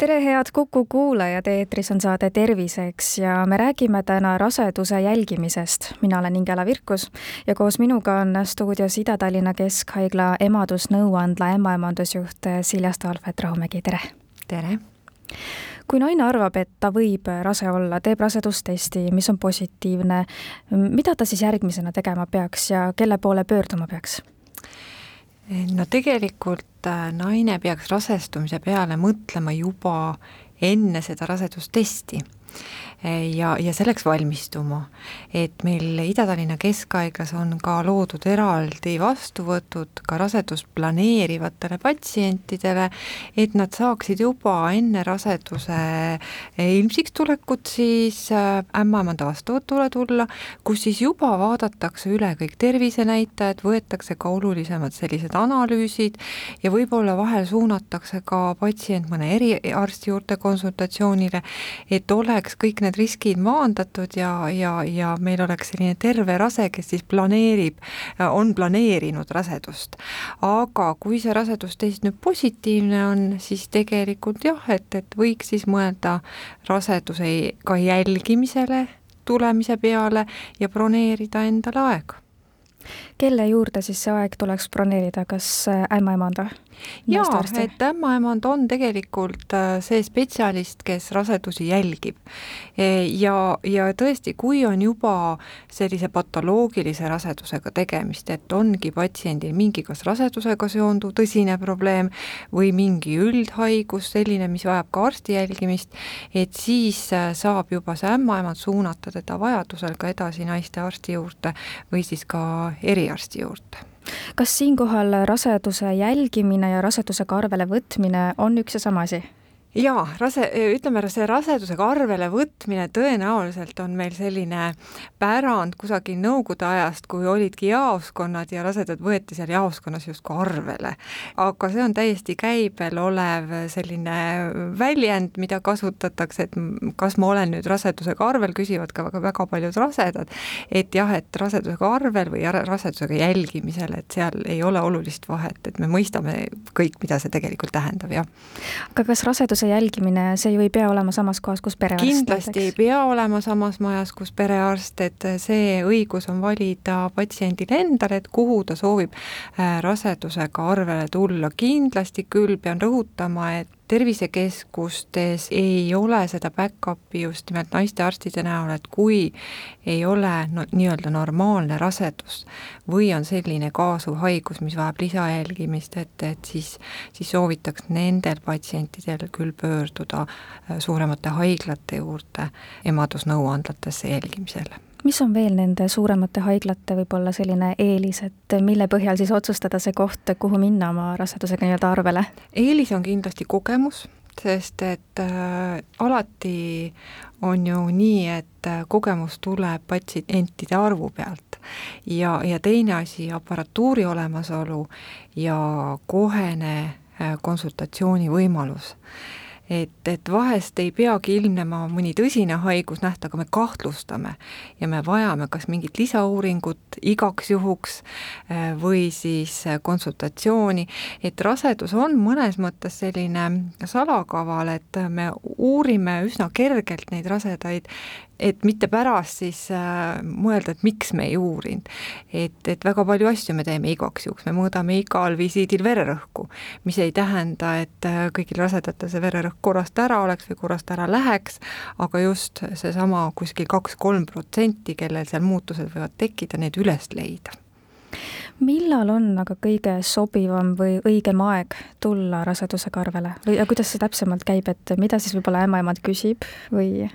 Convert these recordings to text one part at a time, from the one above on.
tere, head Kuku kuulajad, eetris on saade Terviseks ja me räägime täna raseduse jälgimisest. mina olen Ingela Virkus ja koos minuga on stuudios Ida-Tallinna Keskhaigla emadusnõuandla ämmaemandusjuht Silja Staalvet-Rahumägi, tere! tere! kui naine arvab, et ta võib rase olla, teeb rasedustesti, mis on positiivne, mida ta siis järgmisena tegema peaks ja kelle poole pöörduma peaks? No tegelikult äh, naine peaks rasestumise peale mõtlema juba enne seda rasedustesti ja, ja selleks valmistuma. et meil Ida-Tallinna Keskhaiglas on ka loodud eraldi vastuvõtud ka rasedust planeerivatele patsientidele, et nad saaksid juba enne raseduse ilmsiks tulekut siis äh, ämmaemanda vastuvõtule tulla, kus siis juba vaadatakse üle kõik tervisenäitajad, võetakse ka olulisemad sellised analüüsid ja võib-olla vahel suunatakse ka patsient mõne eriarsti juurde konsultatsioonile, et oleks kõik need need riskid maandatud ja, ja, ja meil oleks selline terve rase, kes siis planeerib, on planeerinud rasedust. aga kui see rasedustest nüüd positiivne on, siis tegelikult jah, et, et võiks siis mõelda raseduse ka jälgimisele tulemise peale ja broneerida endale aega kelle juurde siis see aeg tuleks broneerida, kas ämmaemanda? Jaa, et ämmaemand on tegelikult äh, see spetsialist, kes rasedusi jälgib. E, ja, ja tõesti, kui on juba sellise patoloogilise rasedusega tegemist, et ongi patsiendil mingi kas rasedusega seonduv tõsine probleem või mingi üldhaigus, selline, mis vajab ka arsti jälgimist, et siis äh, saab juba see ämmaemand suunata teda vajadusel ka edasi naistearsti juurde või siis ka eriarsti juurde kas siinkohal raseduse jälgimine ja rasedusega arvele võtmine on üks ja sama asi? Jaa, rase, ütleme, see rasedusega arvele võtmine tõenäoliselt on meil selline pärand kusagil Nõukogude ajast, kui olidki jaoskonnad ja rasedad võeti seal jaoskonnas justkui arvele. aga see on täiesti käibel olev selline väljend, mida kasutatakse, et kas ma olen nüüd rasedusega arvel, küsivad ka väga, väga paljud rasedad, et jah, et rasedusega arvel või rasedusega jälgimisel, et seal ei ole olulist vahet, et me mõistame kõik, mida see tegelikult tähendab, jah. aga kas rasedus tegevuse jälgimine, see ju ei pea olema samas kohas, kus perearst kindlasti näiteks. ei pea olema samas majas, kus perearst, et see õigus on valida patsiendil endal, et kuhu ta soovib äh, rasedusega arvele tulla, kindlasti küll pean rõhutama, et tervisekeskustes ei ole seda back-up'i just nimelt naistearstide näol, et kui ei ole no nii-öelda normaalne rasedus või on selline kaasuv haigus, mis vajab lisajälgimist, et, et siis, siis soovitaks nendel patsientidel küll pöörduda äh, suuremate haiglate juurde emadusnõuandlatesse jälgimisele mis on veel nende suuremate haiglate võib-olla selline eelis, et mille põhjal siis otsustada see koht, kuhu minna oma rasedusega nii-öelda arvele? eelis on kindlasti kogemus, sest et äh, alati on ju nii, et äh, kogemus tuleb patsientide arvu pealt ja, ja teine asi, aparatuuri olemasolu ja kohene äh, konsultatsiooni võimalus et, et vahest ei peagi ilmnema mõni tõsine haigusnäht, aga me kahtlustame ja me vajame kas mingit lisauuringut igaks juhuks äh, või siis äh, konsultatsiooni, et rasedus on mõnes mõttes selline salakaval, et me uurime üsna kergelt neid rasedaid et mitte pärast siis äh, mõelda, et miks me ei uurinud. et, et väga palju asju me teeme igaks juhuks, me mõõdame igal visiidil vererõhku, mis ei tähenda, et äh, kõigil rasedatel see vererõhk korrast ära oleks või korrast ära läheks, aga just seesama kuskil kaks-kolm protsenti, kellel seal muutused võivad tekkida, need üles leida millal on aga kõige sobivam või õigem aeg tulla rasedusega arvele või kuidas see täpsemalt käib, et mida siis võib-olla ämmaemand küsib või?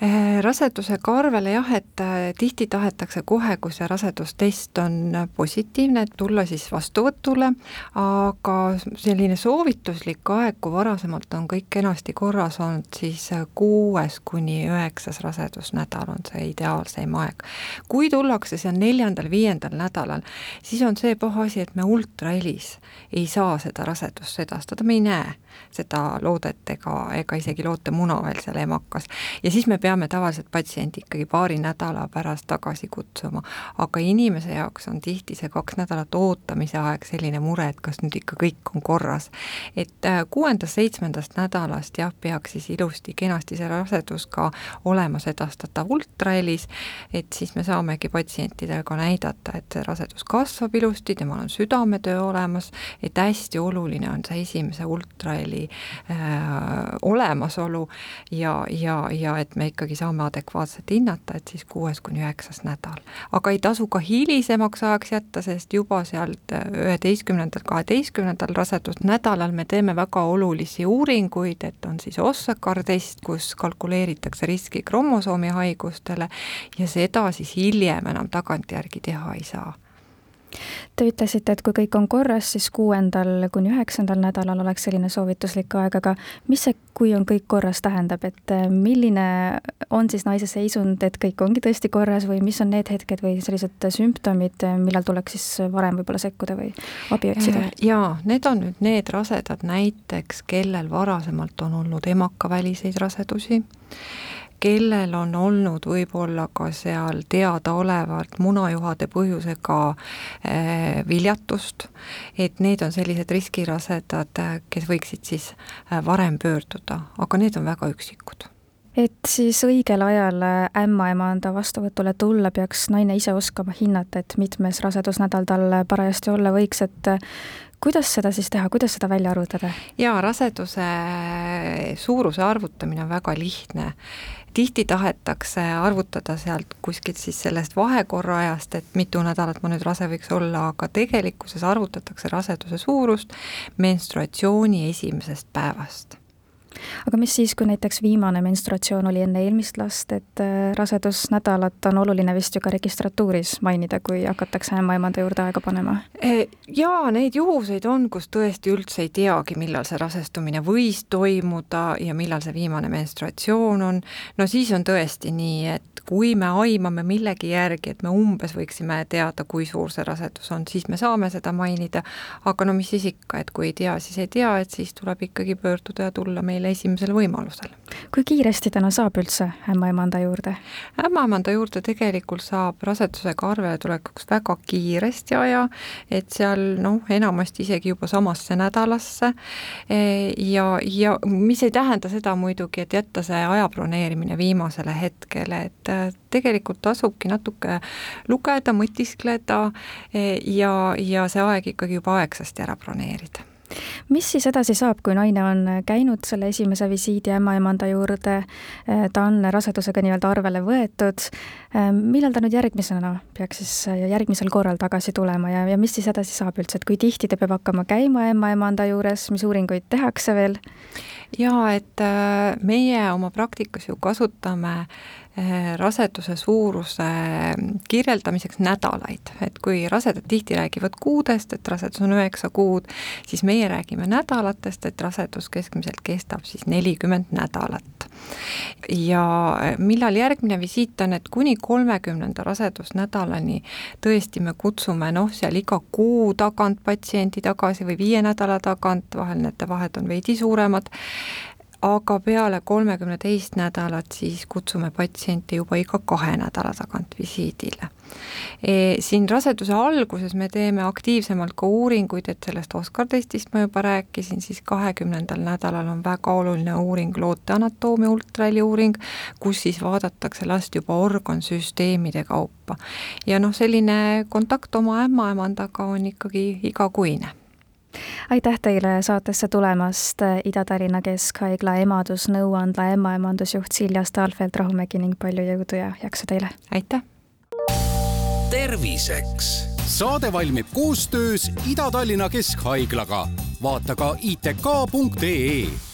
Eh, rasedusega arvele jah, et eh, tihti tahetakse kohe, kui see rasedustest on positiivne, tulla siis vastuvõtule, aga selline soovituslik aeg, kui varasemalt on kõik kenasti korras olnud, siis kuues kuni üheksas rasedusnädal on see ideaalseim aeg. kui tullakse seal neljandal-viiendal nädalal, siis on see paha asi, et me ultrahelis ei saa seda rasedust sedastada, me ei näe seda loodet ega, ega isegi lootemuna veel seal emakas. ja siis me peame tavaliselt patsiendi ikkagi paari nädala pärast tagasi kutsuma, aga inimese jaoks on tihti see kaks nädalat ootamise aeg selline mure, et kas nüüd ikka kõik on korras. et äh, kuuendast-seitsmendast nädalast jah, peaks siis ilusti kenasti see rasedus ka olema sedastatav ultrahelis, et siis me saamegi patsientidele ka näidata, et see rasedus kasvab ilusti, temal on südametöö olemas, et hästi oluline on see esimese ultraheli äh, olemasolu ja, ja, ja et me ikkagi saame adekvaatselt hinnata, et siis kuues kuni üheksas nädal. aga ei tasu ka hilisemaks ajaks jätta, sest juba sealt üheteistkümnendal, kaheteistkümnendal rasedusnädalal me teeme väga olulisi uuringuid, et on siis Ossakar test, kus kalkuleeritakse riski kromosoomi haigustele ja seda siis hiljem enam tagantjärgi teha ei saa Te ütlesite, et kui kõik on korras, siis kuuendal kuni üheksandal nädalal oleks selline soovituslik aeg, aga mis see, kui on kõik korras, tähendab, et äh, milline on siis naise seisund, et kõik ongi tõesti korras või mis on need hetked või sellised sümptomid, millal tuleks siis varem võib-olla sekkuda või abi otsida? Äh, jaa, need on nüüd need rasedad näiteks, kellel varasemalt on olnud emakaväliseid rasedusi kellel on olnud võib-olla ka seal teadaolevalt munajuhade põhjusega äh, viljatust, et need on sellised riskirasedad, kes võiksid siis äh, varem pöörduda, aga need on väga üksikud et siis õigel ajal ämmaemanda vastuvõtule tulla peaks naine ise oskama hinnata, et mitmes rasedusnädal tal parajasti olla võiks, et kuidas seda siis teha, kuidas seda välja arvutada? jaa, raseduse suuruse arvutamine on väga lihtne tihti tahetakse arvutada sealt kuskilt siis sellest vahekorra ajast, et mitu nädalat ma nüüd rase võiks olla, aga tegelikkuses arvutatakse raseduse suurust menstruatsiooni esimesest päevast aga mis siis, kui näiteks viimane menstruatsioon oli enne eelmist last, et äh, rasedusnädalat on oluline vist ju ka registratuuris mainida, kui hakatakse ämmaemanda juurde aega panema? E, jaa, neid juhuseid on, kus tõesti üldse ei teagi, millal see rasestumine võis toimuda ja millal see viimane menstruatsioon on, no siis on tõesti nii, et kui me aimame millegi järgi, et me umbes võiksime teada, kui suur see rasedus on, siis me saame seda mainida, aga no mis siis ikka, et kui ei tea, siis ei tea, et siis tuleb ikkagi pöörduda ja tulla meile esimesel võimalusel. kui kiiresti täna saab üldse ämmaemanda juurde? ämmaemanda juurde tegelikult saab rasedusega arvele tulekuks väga kiiresti aja, et seal noh, enamasti isegi juba samasse nädalasse e, ja, ja mis ei tähenda seda muidugi, et jätta see aja broneerimine viimasele hetkele, et tegelikult tasubki natuke lugeda, mõtiskleda e, ja, ja see aeg ikkagi juba aegsasti ära broneerida mis siis edasi saab, kui naine on käinud selle esimese visiidi ämmaemanda juurde, ta on rasedusega nii-öelda arvele võetud, millal ta nüüd järgmisena peaks siis järgmisel korral tagasi tulema ja, ja mis siis edasi saab üldse, et kui tihti ta peab hakkama käima ämmaemanda juures, mis uuringuid tehakse veel? jaa, et äh, meie oma praktikas ju kasutame äh, raseduse suuruse kirjeldamiseks nädalaid, et kui rasedad tihti räägivad kuudest, et rasedus on üheksa kuud, siis meie räägime nädalatest, et rasedus keskmiselt kestab siis nelikümmend nädalat. ja millal järgmine visiit on, et kuni kolmekümnenda rasedusnädalani tõesti me kutsume noh, seal iga kuu tagant patsiendi tagasi või viie nädala tagant, vahel need vahed on veidi suuremad, aga peale kolmekümne teist nädalat siis kutsume patsiente juba iga kahe nädala tagant visiidile e,. Siin raseduse alguses me teeme aktiivsemalt ka uuringuid, et sellest Oskar testist ma juba rääkisin, siis kahekümnendal nädalal on väga oluline uuring, loote anatoomia ultraheli uuring, kus siis vaadatakse last juba organsüsteemide kaupa. ja noh, selline kontakt oma ämmaemandaga on ikkagi igakuine aitäh teile saatesse tulemast, Ida-Tallinna Keskhaigla emadusnõuandla ämmaemandusjuht Silja Stahlfeld-Rahumägi ning palju jõudu ja jaksu teile! aitäh! terviseks saade valmib koostöös Ida-Tallinna Keskhaiglaga. vaata ka itk.ee